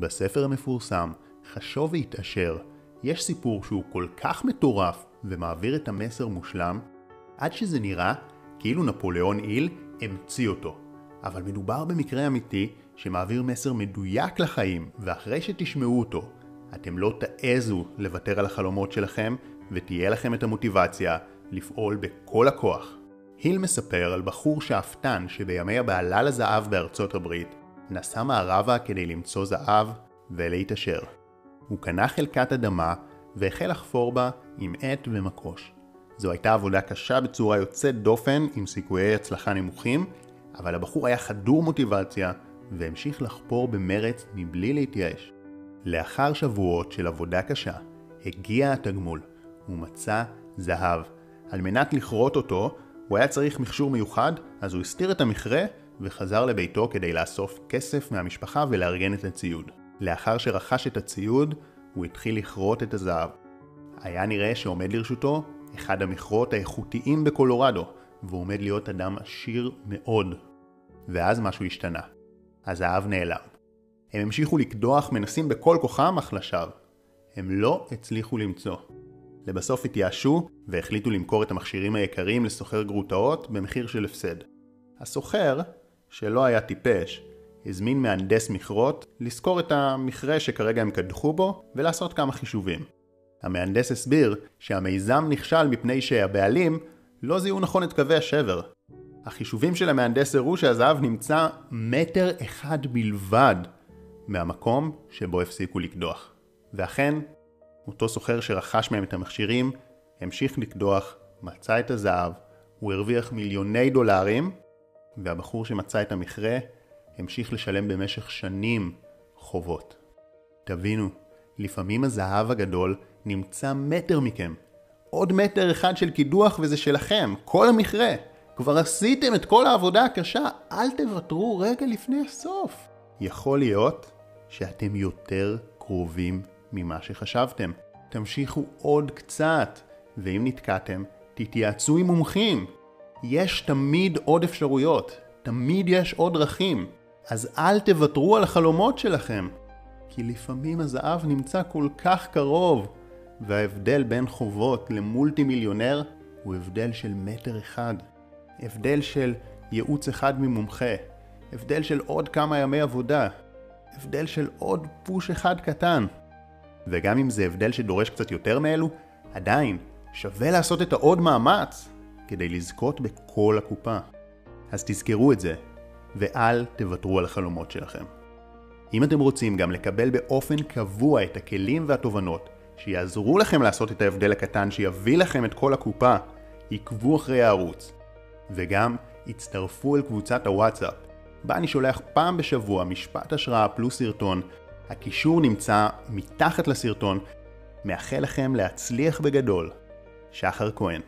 בספר המפורסם, חשוב והתעשר, יש סיפור שהוא כל כך מטורף ומעביר את המסר מושלם, עד שזה נראה כאילו נפוליאון איל המציא אותו. אבל מדובר במקרה אמיתי שמעביר מסר מדויק לחיים, ואחרי שתשמעו אותו, אתם לא תעזו לוותר על החלומות שלכם, ותהיה לכם את המוטיבציה לפעול בכל הכוח. היל מספר על בחור שאפתן שבימי הבעלה לזהב בארצות הברית, נסע מערבה כדי למצוא זהב ולהתעשר. הוא קנה חלקת אדמה והחל לחפור בה עם עט ומקוש. זו הייתה עבודה קשה בצורה יוצאת דופן עם סיכויי הצלחה נמוכים, אבל הבחור היה חדור מוטיבציה והמשיך לחפור במרץ מבלי להתייאש. לאחר שבועות של עבודה קשה, הגיע התגמול. הוא מצא זהב. על מנת לכרות אותו, הוא היה צריך מכשור מיוחד, אז הוא הסתיר את המכרה וחזר לביתו כדי לאסוף כסף מהמשפחה ולארגן את הציוד. לאחר שרכש את הציוד, הוא התחיל לכרות את הזהב. היה נראה שעומד לרשותו אחד המכרות האיכותיים בקולורדו, והוא עומד להיות אדם עשיר מאוד. ואז משהו השתנה. הזהב נעלם. הם המשיכו לקדוח מנסים בכל כוחם אך לשווא. הם לא הצליחו למצוא. לבסוף התייאשו והחליטו למכור את המכשירים היקרים לסוחר גרוטאות במחיר של הפסד. הסוחר, שלא היה טיפש, הזמין מהנדס מכרות לזכור את המכרה שכרגע הם קדחו בו ולעשות כמה חישובים. המהנדס הסביר שהמיזם נכשל מפני שהבעלים לא זיהו נכון את קווי השבר. החישובים של המהנדס הראו שהזהב נמצא מטר אחד בלבד מהמקום שבו הפסיקו לקדוח. ואכן, אותו סוחר שרכש מהם את המכשירים, המשיך לקדוח, מצא את הזהב, הוא הרוויח מיליוני דולרים, והבחור שמצא את המכרה המשיך לשלם במשך שנים חובות. תבינו, לפעמים הזהב הגדול נמצא מטר מכם. עוד מטר אחד של קידוח וזה שלכם, כל המכרה. כבר עשיתם את כל העבודה הקשה, אל תוותרו רגע לפני הסוף. יכול להיות שאתם יותר קרובים ממה שחשבתם. תמשיכו עוד קצת, ואם נתקעתם, תתייעצו עם מומחים. יש תמיד עוד אפשרויות, תמיד יש עוד דרכים. אז אל תוותרו על החלומות שלכם. כי לפעמים הזהב נמצא כל כך קרוב, וההבדל בין חובות למולטי מיליונר הוא הבדל של מטר אחד. הבדל של ייעוץ אחד ממומחה. הבדל של עוד כמה ימי עבודה. הבדל של עוד פוש אחד קטן. וגם אם זה הבדל שדורש קצת יותר מאלו, עדיין שווה לעשות את העוד מאמץ כדי לזכות בכל הקופה. אז תזכרו את זה, ואל תוותרו על החלומות שלכם. אם אתם רוצים גם לקבל באופן קבוע את הכלים והתובנות שיעזרו לכם לעשות את ההבדל הקטן שיביא לכם את כל הקופה, עקבו אחרי הערוץ. וגם הצטרפו אל קבוצת הוואטסאפ, בה אני שולח פעם בשבוע משפט השראה פלוס סרטון, הקישור נמצא מתחת לסרטון, מאחל לכם להצליח בגדול. שחר כהן